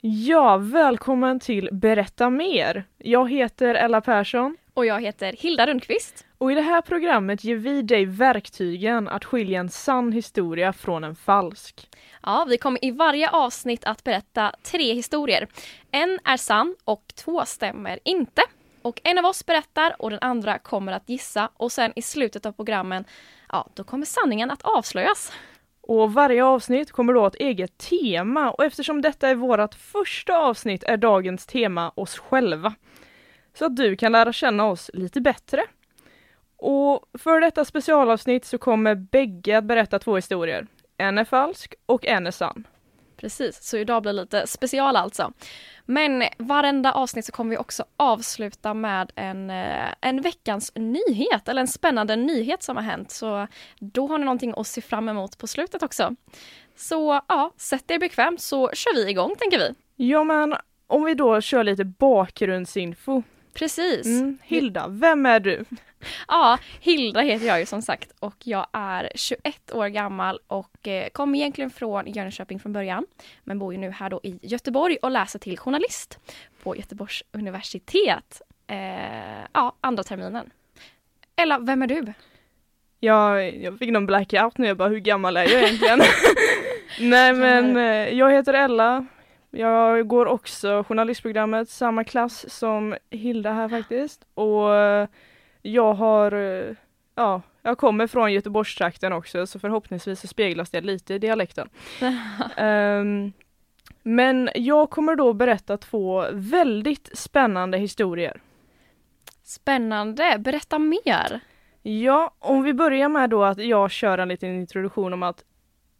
Ja, välkommen till Berätta mer. Jag heter Ella Persson Och jag heter Hilda Rundqvist. och i det här programmet ger vi dig verktygen att skilja en sann historia från en falsk. Ja, vi kommer i varje avsnitt att berätta tre historier. En är sann och två stämmer inte. Och en av oss berättar och den andra kommer att gissa och sen i slutet av programmen, ja, då kommer sanningen att avslöjas. Och varje avsnitt kommer då ha ett eget tema och eftersom detta är vårt första avsnitt är dagens tema oss själva. Så att du kan lära känna oss lite bättre. Och för detta specialavsnitt så kommer bägge att berätta två historier. En är falsk och en är sann. Precis, så idag blir det lite special alltså. Men varenda avsnitt så kommer vi också avsluta med en, eh, en veckans nyhet, eller en spännande nyhet som har hänt. Så då har ni någonting att se fram emot på slutet också. Så ja, sätt er bekvämt så kör vi igång tänker vi. Ja men om vi då kör lite bakgrundsinfo. Precis. Mm. Hilda, vem är du? Ja, Hilda heter jag ju som sagt och jag är 21 år gammal och eh, kom egentligen från Jönköping från början. Men bor ju nu här då i Göteborg och läser till journalist på Göteborgs universitet. Eh, ja, andra terminen. Ella, vem är du? Jag, jag fick någon blackout nu, jag bara hur gammal är jag egentligen? Nej men eh, jag heter Ella. Jag går också journalistprogrammet, samma klass som Hilda här faktiskt. Och eh, jag har, eh, ja, jag kommer från Göteborgstrakten också så förhoppningsvis så speglas det lite i dialekten. Ehm, men jag kommer då berätta två väldigt spännande historier. Spännande, berätta mer. Ja, om vi börjar med då att jag kör en liten introduktion om att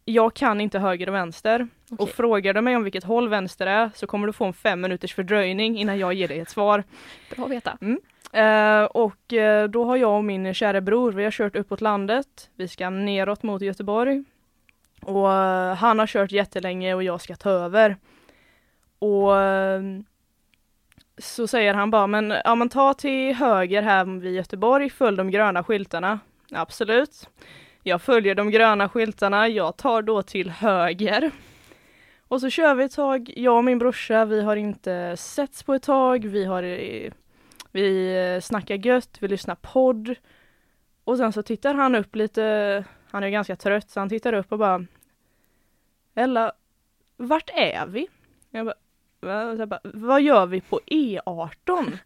jag kan inte höger och vänster. Och Okej. frågar du mig om vilket håll vänster är så kommer du få en fem minuters fördröjning innan jag ger dig ett svar. Bra att veta. Eh, och eh, då har jag och min kära bror, vi har kört uppåt landet. Vi ska neråt mot Göteborg. Och eh, han har kört jättelänge och jag ska ta över. Och så säger han bara, men ja men ta till höger här vid Göteborg, följ de gröna skyltarna. Absolut. Jag följer de gröna skyltarna, jag tar då till höger. Och så kör vi ett tag, jag och min brorsa, vi har inte setts på ett tag, vi har eh, vi eh, snackar gött, vi lyssnar podd. Och sen så tittar han upp lite, han är ganska trött så han tittar upp och bara Ella, vart är vi? Jag bara, jag bara vad gör vi på E18?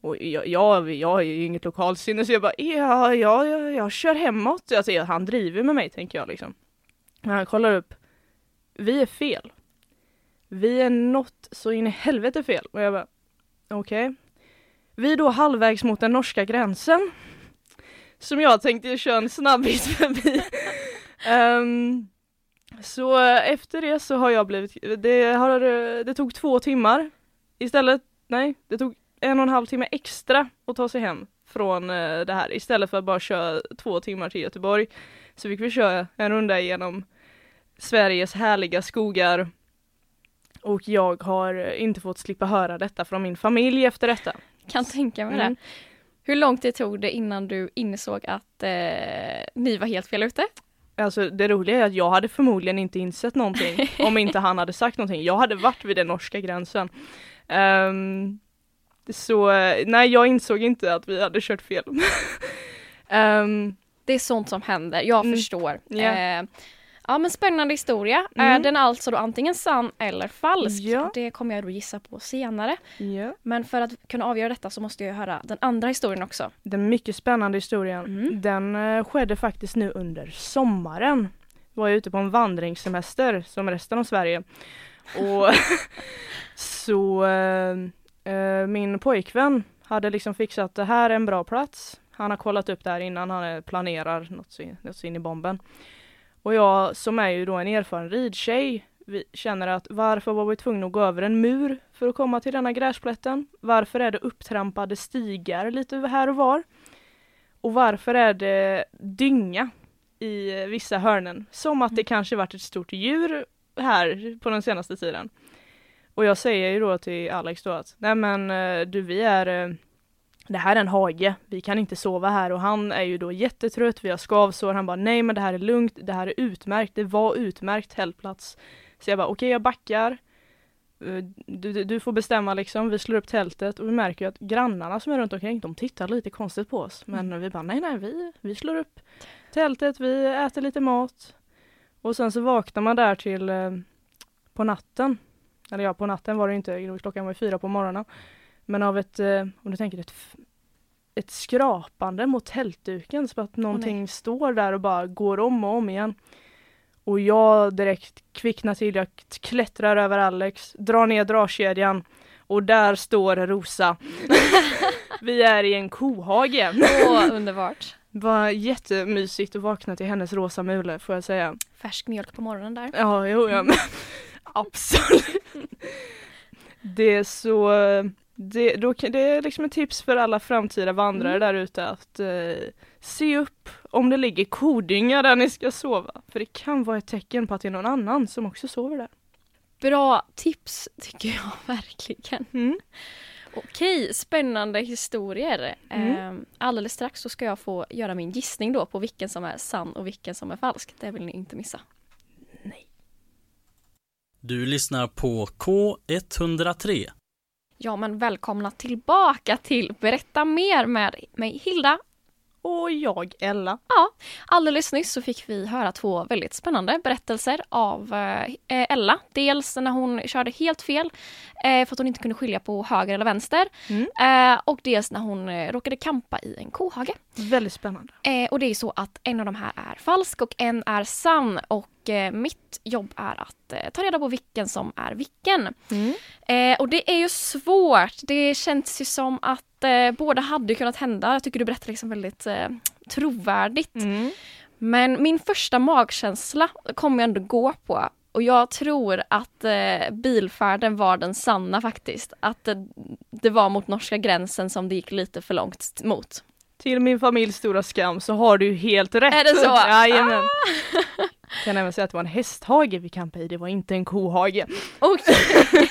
Och jag, jag, jag har ju inget lokalsinne så jag bara, ja, ja, ja jag kör hemåt. Alltså, han driver med mig tänker jag liksom. Men han kollar upp, vi är fel. Vi är något så in i helvete fel. Och jag bara, okej. Vi är då halvvägs mot den norska gränsen. Som jag tänkte köra en snabbis förbi. Ehm, så efter det så har jag blivit, det, har, det tog två timmar. Istället, nej, det tog en och en halv timme extra att ta sig hem från eh, det här. Istället för att bara köra två timmar till Göteborg. Så fick vi köra en runda genom Sveriges härliga skogar. Och jag har eh, inte fått slippa höra detta från min familj efter detta. Kan tänka mig Mm. det. Hur lång tid tog det innan du insåg att eh, ni var helt fel ute? Alltså det roliga är att jag hade förmodligen inte insett någonting om inte han hade sagt någonting. Jag hade varit vid den norska gränsen. Ehm, så eh, nej, jag insåg inte att vi hade kört fel. Ehm, Det är sånt som händer, jag Mm. förstår. Ja. Eh, ja men spännande historia. Mm. Är den alltså då antingen sann eller falsk? Ja. Det kommer jag då gissa på senare. ja. Men för att kunna avgöra detta så måste jag höra den andra historien också. Den mycket spännande historien, Mm. den eh, skedde faktiskt nu under sommaren. Jag var ute på en vandringssemester som resten av Sverige. Och så eh, eh, min pojkvän hade liksom fixat det här är en bra plats. Han har kollat upp det här innan, han eh, planerar något så in, något så in i bomben. Och jag som är ju då en erfaren ridtjej, vi känner att varför var vi tvungna att gå över en mur för att komma till denna gräsplätten? Varför är det upptrampade stigar lite här och var? Och varför är det dynga i vissa hörnen? Som att det Mm. kanske varit ett stort djur här på den senaste tiden. Och jag säger ju då till Alex då att nej men eh, du vi är eh, det här är en hage, vi kan inte sova här och han är ju då jättetrött, vi har skavsår, han bara nej men det här är lugnt, det här är utmärkt, det var utmärkt tältplats. Så jag bara okej jag backar, Eh, du, du, du får bestämma liksom, vi slår upp tältet och vi märker att grannarna som är runt omkring de tittar lite konstigt på oss. Men vi bara nej nej vi, vi slår upp tältet, vi äter lite mat. Och sen så vaknar man där till eh, på natten. Eller ja, på natten var det inte, klockan var fyra på morgonen. Men av ett, eh, om du tänker ett, ett skrapande mot tältduken så att någonting står där och bara går om och om igen. Och jag direkt kvicknar till, jag klättrar över Alex, drar ner dragkedjan och där står Rosa. Vi är i en kohage. Åh, underbart. Var jättemysigt att vakna till hennes rosa mule får jag säga. Färsk mjölk på morgonen där. Ja, jo, ja, men absolut. Det är så, det, då, det är liksom ett tips för alla framtida vandrare Mm. där ute att eh, se upp om det ligger kodynga där ni ska sova. För det kan vara ett tecken på att det är någon annan som också sover där. Bra tips tycker jag verkligen. Mm. Okej, spännande historier. Mm. Eh, alldeles strax så ska jag få göra min gissning då på vilken som är sann och vilken som är falsk. Det vill ni inte missa. Du lyssnar på K103. Ja, men välkomna tillbaka till Berätta mer med mig Hilda. Och jag, Ella. Alldeles nyss så fick vi höra två väldigt spännande berättelser av eh, Ella. Dels när hon körde helt fel eh, för att hon inte kunde skilja på höger eller vänster. Mm. Eh, och dels när hon eh, råkade kampa i en kohage. Väldigt spännande. Eh, och det är så att en av de här är falsk och en är sann. Och eh, mitt jobb är att eh, ta reda på vilken som är vilken. Mm. Eh, och det är ju svårt. Det känns ju som att eh, båda hade kunnat hända. Jag tycker du berättar liksom väldigt eh, trovärdigt. Mm. Men min första magkänsla kommer jag ändå gå på. Och jag tror att eh, bilfärden var den sanna faktiskt. Att eh, det var mot norska gränsen som det gick lite för långt mot. Till min familjs stora skam så har du helt rätt. Är det så? Jajamän. Kan även säga att det var en hästhage vi campade i, det var inte en kohage. Okej.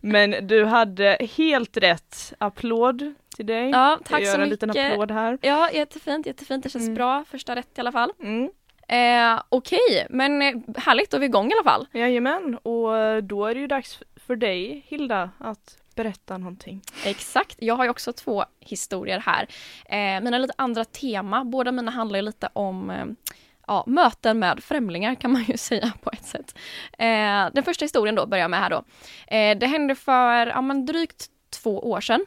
Men du hade helt rätt. Applåd till dig. Ja, tack jag gör så en liten mycket. applåd här. Ja, jättefint, jättefint. Det känns Mm. bra. Första rätt i alla fall. Mm. Eh, Okej, men eh, härligt, då är vi igång i alla fall. Jajamän, och eh, då är det ju dags för dig Hilda att berätta någonting. Exakt, jag har ju också två historier här. Eh, mina lite andra tema, båda mina handlar ju lite om eh, ja, möten med främlingar kan man ju säga på ett sätt. Eh, den första historien då börjar jag med här då. Eh, det hände för ja, men drygt två år sedan.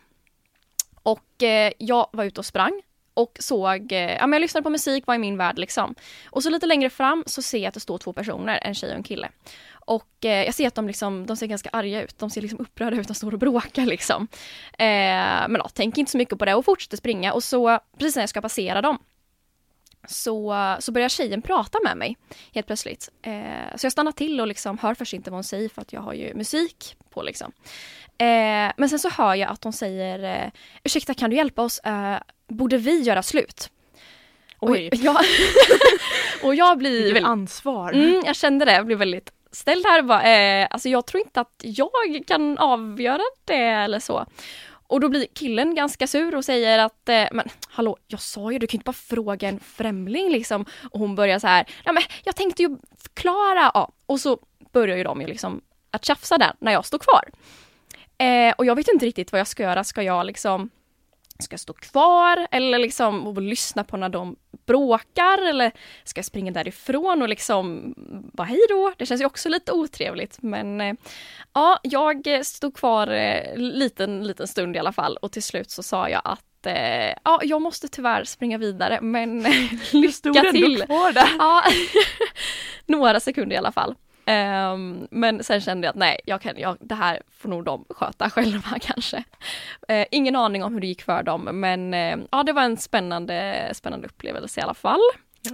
Och eh, jag var ute och sprang och såg, eh, ja men jag lyssnade på musik, var i min värld liksom. Och så lite längre fram så ser jag att det står två personer, en tjej och en kille. Och eh, jag ser att de, liksom, de ser ganska arga ut, de ser liksom upprörda ut, de står och bråkar liksom. Eh, men ja, tänker inte så mycket på det och fortsätter springa och så precis när jag ska passera dem så, så börjar tjejen prata med mig helt plötsligt. Eh, så jag stannar till och liksom hör först inte vad hon säger för att jag har ju musik på liksom. Eh, men sen så hör jag att hon säger eh, ursäkta kan du hjälpa oss, eh, borde vi göra slut? Oj. Och jag, och jag blir Vilket ansvar. Mm, jag kände det, jag blev väldigt ställd här. Bara, eh, alltså jag tror inte att jag kan avgöra det eller så. Och då blir killen ganska sur och säger att eh, men hallå, jag sa ju du kan ju inte bara fråga en främling liksom. Och hon börjar så här, ja men jag tänkte ju förklara. Ja. Och så börjar ju de ju liksom att tjafsa där när jag står kvar. Eh, och jag vet inte riktigt vad jag ska göra. Ska jag liksom Ska jag stå kvar eller liksom och lyssna på när de bråkar eller ska jag springa därifrån och liksom bara hej då? Det känns ju också lite otrevligt men eh, ja, jag stod kvar eh, liten, liten stund i alla fall och till slut så sa jag att eh, ja, jag måste tyvärr springa vidare men eh, Du stod lycka ändå till! kvar där. Ja, några sekunder i alla fall. Ehm, men sen kände jag att nej, jag kan, jag, det här får nog de sköta själva kanske. Eh, ingen aning om hur det gick för dem, men eh, ja, det var en spännande, spännande upplevelse i alla fall.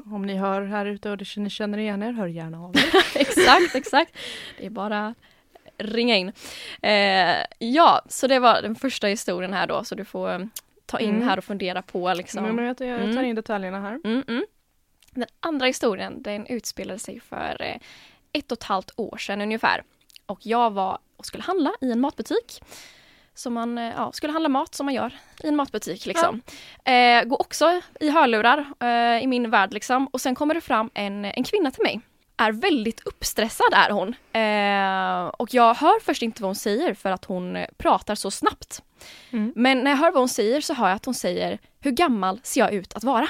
Om ni hör här ute och ni känner igen er, hör gärna av er. exakt, exakt. Det är bara ringa in. Eh, ja, så det var den första historien här då, så du får eh, ta in Mm. här och fundera på liksom. Men jag, jag tar Mm. in detaljerna här. Mm, mm. Den andra historien den utspelade sig för eh, ett och ett halvt år sedan ungefär. Och jag var och skulle handla i en matbutik. Så man eh, ja, skulle handla mat som man gör i en matbutik. Liksom. Eh, går också i hörlurar eh, i min värld. Liksom. Och sen kommer det fram en, en kvinna till mig. Är väldigt uppstressad är hon. Eh, och jag hör först inte vad hon säger för att hon eh, pratar så snabbt. Mm. Men när jag hör vad hon säger så hör jag att hon säger Hur gammal ser jag ut att vara?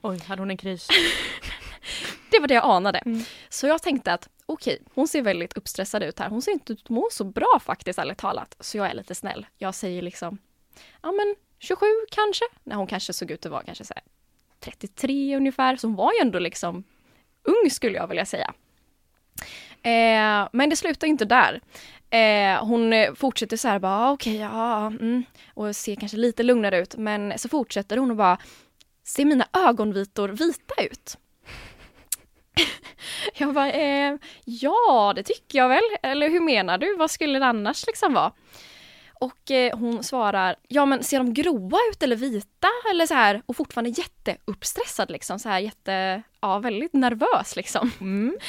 Oj, hade hon en kris? Det var det jag anade. Mm. Så jag tänkte att okej, hon ser väldigt uppstressad ut här. Hon ser inte ut att må så bra faktiskt, ärligt talat. Så jag är lite snäll. Jag säger liksom, ja men 27 kanske? När hon kanske såg ut att vara kanske så här 33 ungefär. Så hon var ju ändå liksom ung skulle jag vilja säga. Eh, men det slutar inte där. Eh, hon fortsätter så här bara, ah, okej, okej, ja, mm, och ser kanske lite lugnare ut. Men så fortsätter hon och bara, ser mina ögonvitor vita ut? Jag bara, eh, ja det tycker jag väl. Eller hur menar du? Vad skulle det annars liksom vara? Och eh, hon svarar, ja men ser de gråa ut eller vita? Eller så här, och fortfarande jätteuppstressad liksom, så här jätte, ja väldigt nervös liksom. Mm.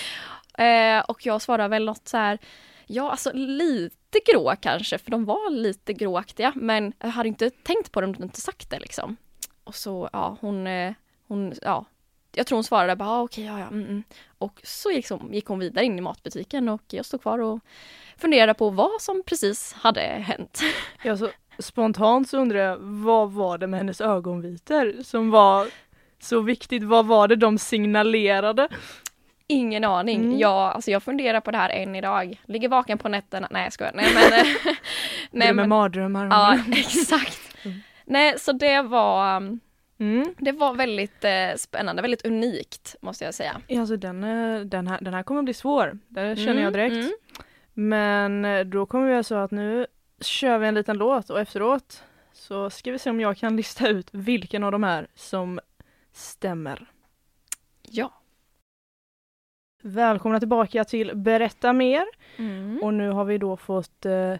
Eh, och jag svarar väl något så här, ja alltså lite grå kanske, för de var lite gråaktiga, men jag hade inte tänkt på det om du inte sagt det liksom. Och så, ja, hon, eh, hon, ja, jag tror hon svarade bara, ah, okej, ja, ja, mm, mm. Och så gick hon, gick hon vidare in i matbutiken och jag stod kvar och funderade på vad som precis hade hänt. Ja, så spontant så undrar jag, vad var det med hennes ögonvitor som var så viktigt? Vad var det de signalerade? Ingen aning. Mm. Jag, alltså jag funderar på det här än idag. Ligger vaken på nätterna. Nej jag skojar. Nej men. Nej, nej med men. mardrömmar. Ja exakt. Mm. Nej så det var, um, Mm. det var väldigt eh, spännande, väldigt unikt måste jag säga. Ja, Alltså den, eh, den, här, den här kommer bli svår, det känner Mm, jag direkt. mm. Men eh, då kommer vi så att nu kör vi en liten låt och efteråt så ska vi se om jag kan lista ut vilken av de här som stämmer. Ja. Välkomna tillbaka till Berätta mer Mm. och nu har vi då fått eh,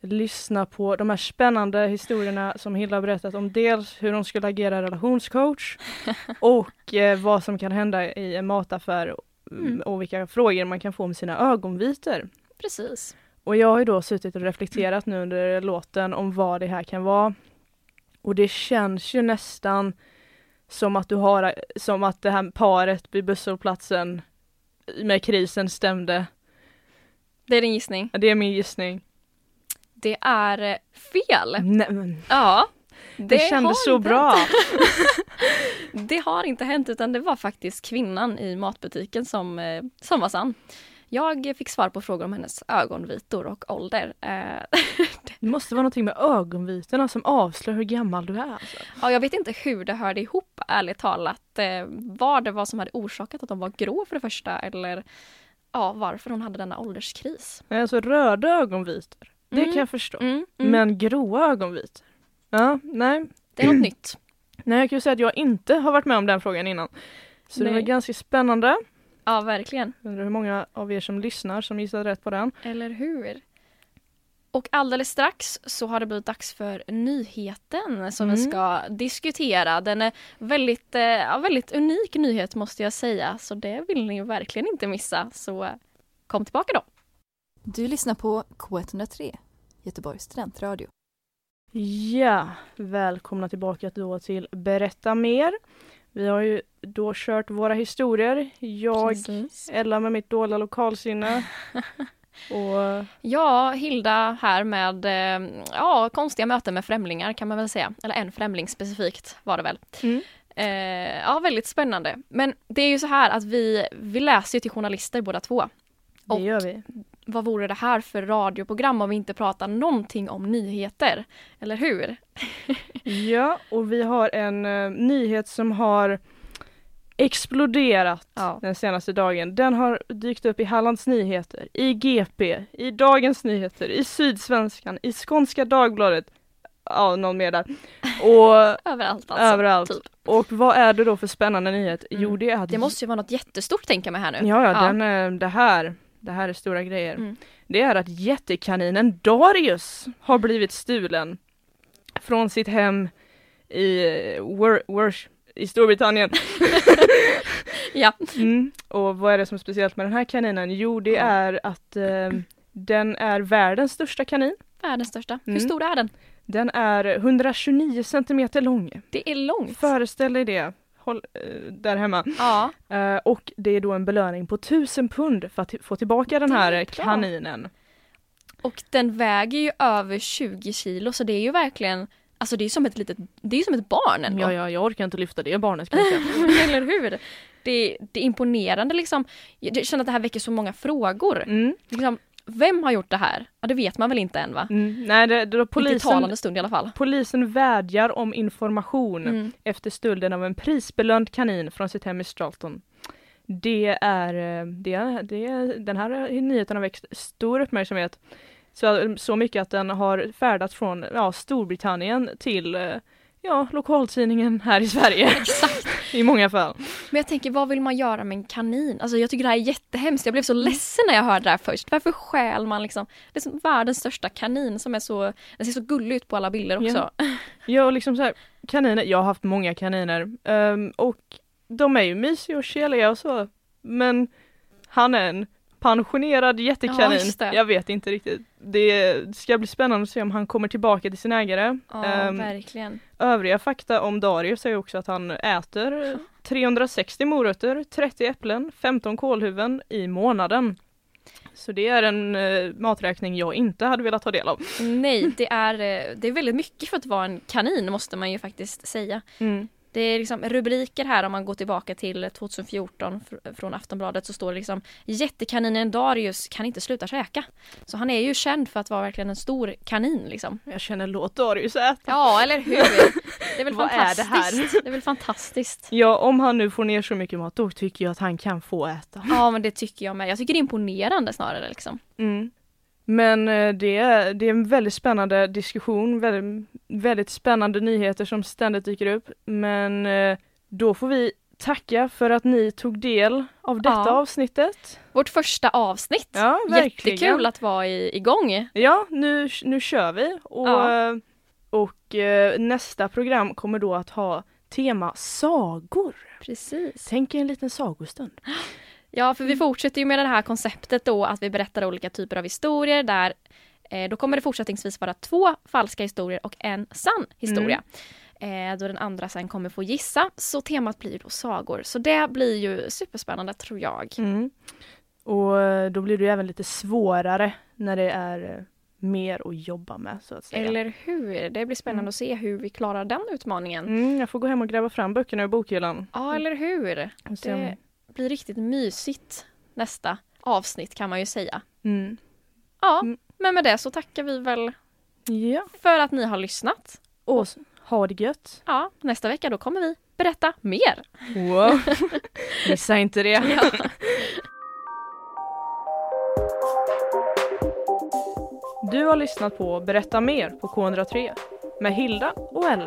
lyssna på de här spännande historierna som Hilda har berättat om dels hur hon skulle agera relationscoach och eh, vad som kan hända i en mataffär mm. Mm. och vilka frågor man kan få om sina ögonvitor. Precis. Och jag har ju då suttit och reflekterat nu under låten om vad det här kan vara. Och det känns ju nästan som att du har, som att det här paret vid busshållplatsen med krisen stämde. Det är din gissning. Det är min gissning. Det är fel. Nej, men Ja. det, har kändes så bra. Det har inte hänt utan det var faktiskt kvinnan i matbutiken som, eh, som var sann. Jag fick svar på frågor om hennes ögonvitor och ålder. Eh, Det måste vara någonting med ögonvitorna som avslöjar hur gammal du är. Alltså. Ja, jag vet inte hur det hörde ihop ärligt talat. Eh, vad det var som hade orsakat att de var grå för det första eller ja, varför hon hade denna ålderskris. Alltså röda ögonvitor, det Mm. kan jag förstå. Mm, mm. Men gråa ögonvitor? Ja, nej. det är något nytt. Nej, jag kan ju säga att jag inte har varit med om den frågan innan. Så det var Nej. ganska spännande. Ja, verkligen. Undrar hur många av er som lyssnar som gissade rätt på den. Eller hur? Och alldeles strax så har det blivit dags för nyheten som vi Mm. ska diskutera. Den är väldigt, eh, ja, väldigt unik nyhet måste jag säga, så det vill ni verkligen inte missa. Så kom tillbaka då. Du lyssnar på K103, Göteborgs studentradio. Ja, välkomna tillbaka då till Berätta mer. Vi har ju då kört våra historier. Jag, Precis. Ella med mitt dåliga lokalsinne. Och Ja, Hilda här med eh, ja, konstiga möten med främlingar kan man väl säga. Eller en främling specifikt var det väl. Mm. Eh, ja, väldigt spännande. Men det är ju så här att vi, vi läser ju till journalister båda två. det gör vi. Vad vore det här för radioprogram om vi inte pratar någonting om nyheter? Eller hur? Ja, och vi har en eh, nyhet som har exploderat Ja. den senaste dagen. Den har dykt upp i Hallands Nyheter, i GP, i Dagens Nyheter, i Sydsvenskan, i Skånska Dagbladet. Ja, någon mer där. Och Överallt alltså. överallt. typ. och vad är det då för spännande nyhet? Jo Mm. det är att Det måste ju vara något jättestort tänker man här nu. Ja, ja, Den, eh, det här det här är stora grejer. Mm. Det är att jättekaninen Darius har blivit stulen från sitt hem i eh, Wor- Worsh i Storbritannien. Ja. Mm. Och vad är det som är speciellt med den här kaninen? Jo, det är att eh, den är världens största kanin. Världens största. Hur Mm. stor är den? Den är 129 centimeter lång. Det är långt. Föreställ dig det. Håll, eh, där hemma. Ja. Eh, och det är då en belöning på 1000 pund för att få tillbaka den här kaninen. Och den väger ju över 20 kilo så det är ju verkligen Alltså det är som ett litet, det är som ett barn ändå. Ja, ja, jag orkar inte lyfta det barnet kanske. Eller hur? Det, det är imponerande liksom. Jag känner att det här väcker så många frågor. Mm. Liksom, vem har gjort det här? Ja det vet man väl inte än va? Mm. Nej, det, det, Inte i polisen, talande stund i alla fall. polisen vädjar om information Mm. efter stölden av en prisbelönt kanin från sitt hem i Stralton. Det är, eh, det, är- det är, den här nyheten har väckt stor uppmärksamhet. Så, så mycket att den har färdats från ja, Storbritannien till eh, ja, lokaltidningen här i Sverige Exakt. i många fall. Men jag tänker vad vill man göra med en kanin? Alltså jag tycker det här är jättehemskt. Jag blev så ledsen när jag hörde det här först. Varför stjäl man liksom? Det är som världens största kanin som är så, den ser så gullig ut på alla bilder också. Ja, och liksom så här, kaniner, jag har haft många kaniner ehm, och de är ju mysiga och keliga och så. Men han är en pensionerad Ja, jättekanin. det. jag vet inte riktigt. Det ska bli spännande att se om han kommer tillbaka till sin ägare. Ja, Ehm, verkligen. övriga fakta om Darius är också att han äter 360 morötter, 30 äpplen, 15 kålhuvuden i månaden. Så det är en eh, maträkning jag inte hade velat ta del av. Nej, det är, eh, det är väldigt mycket för att vara en kanin måste man ju faktiskt säga. Mm. Det är liksom rubriker här om man går tillbaka till 2014 fr- från Aftonbladet så står det liksom Jättekaninen Darius kan inte sluta käka. Så han är ju känd för att vara verkligen en stor kanin liksom. Jag känner låt Darius äta. Ja, eller hur? Det är väl Vad är det här? fantastiskt. Det är väl fantastiskt. Ja, om han nu får ner så mycket mat, då tycker jag att han kan få äta. Ja, men det tycker jag med. Jag tycker det är imponerande snarare liksom. Mm. Men eh, det är, det är en väldigt spännande diskussion, väldigt, väldigt spännande nyheter som ständigt dyker upp. Men eh, då får vi tacka för att ni tog del av detta Ja. avsnittet. Vårt första avsnitt. Ja, verkligen. Jättekul att vara i, igång. Ja, nu, nu kör vi. Och, Ja. eh, och nästa program kommer då att ha tema sagor. Precis. Tänk er en liten sagostund. Ja, för vi fortsätter ju med det här konceptet då att vi berättar olika typer av historier där eh, då kommer det fortsättningsvis vara två falska historier och en sann historia. Eh, då den andra sen kommer få gissa. Så temat blir då sagor. Så det blir ju superspännande tror jag. Mm. Och eh, då blir det även lite svårare när det är eh, mer att jobba med så att säga. Eller hur? Det blir spännande Mm. att se hur vi klarar den utmaningen. Mm, jag får gå hem och gräva fram böckerna ur bokhyllan. Ja, eller hur? Det blir riktigt mysigt nästa avsnitt kan man ju säga. Mm. Ja, Mm. men med det så tackar vi väl Ja, för att ni har lyssnat. och ha det gött. Ja, nästa vecka då kommer vi berätta mer. Wow. Missa inte det. Du har lyssnat på Berätta mer på K103 med Hilda och Ella.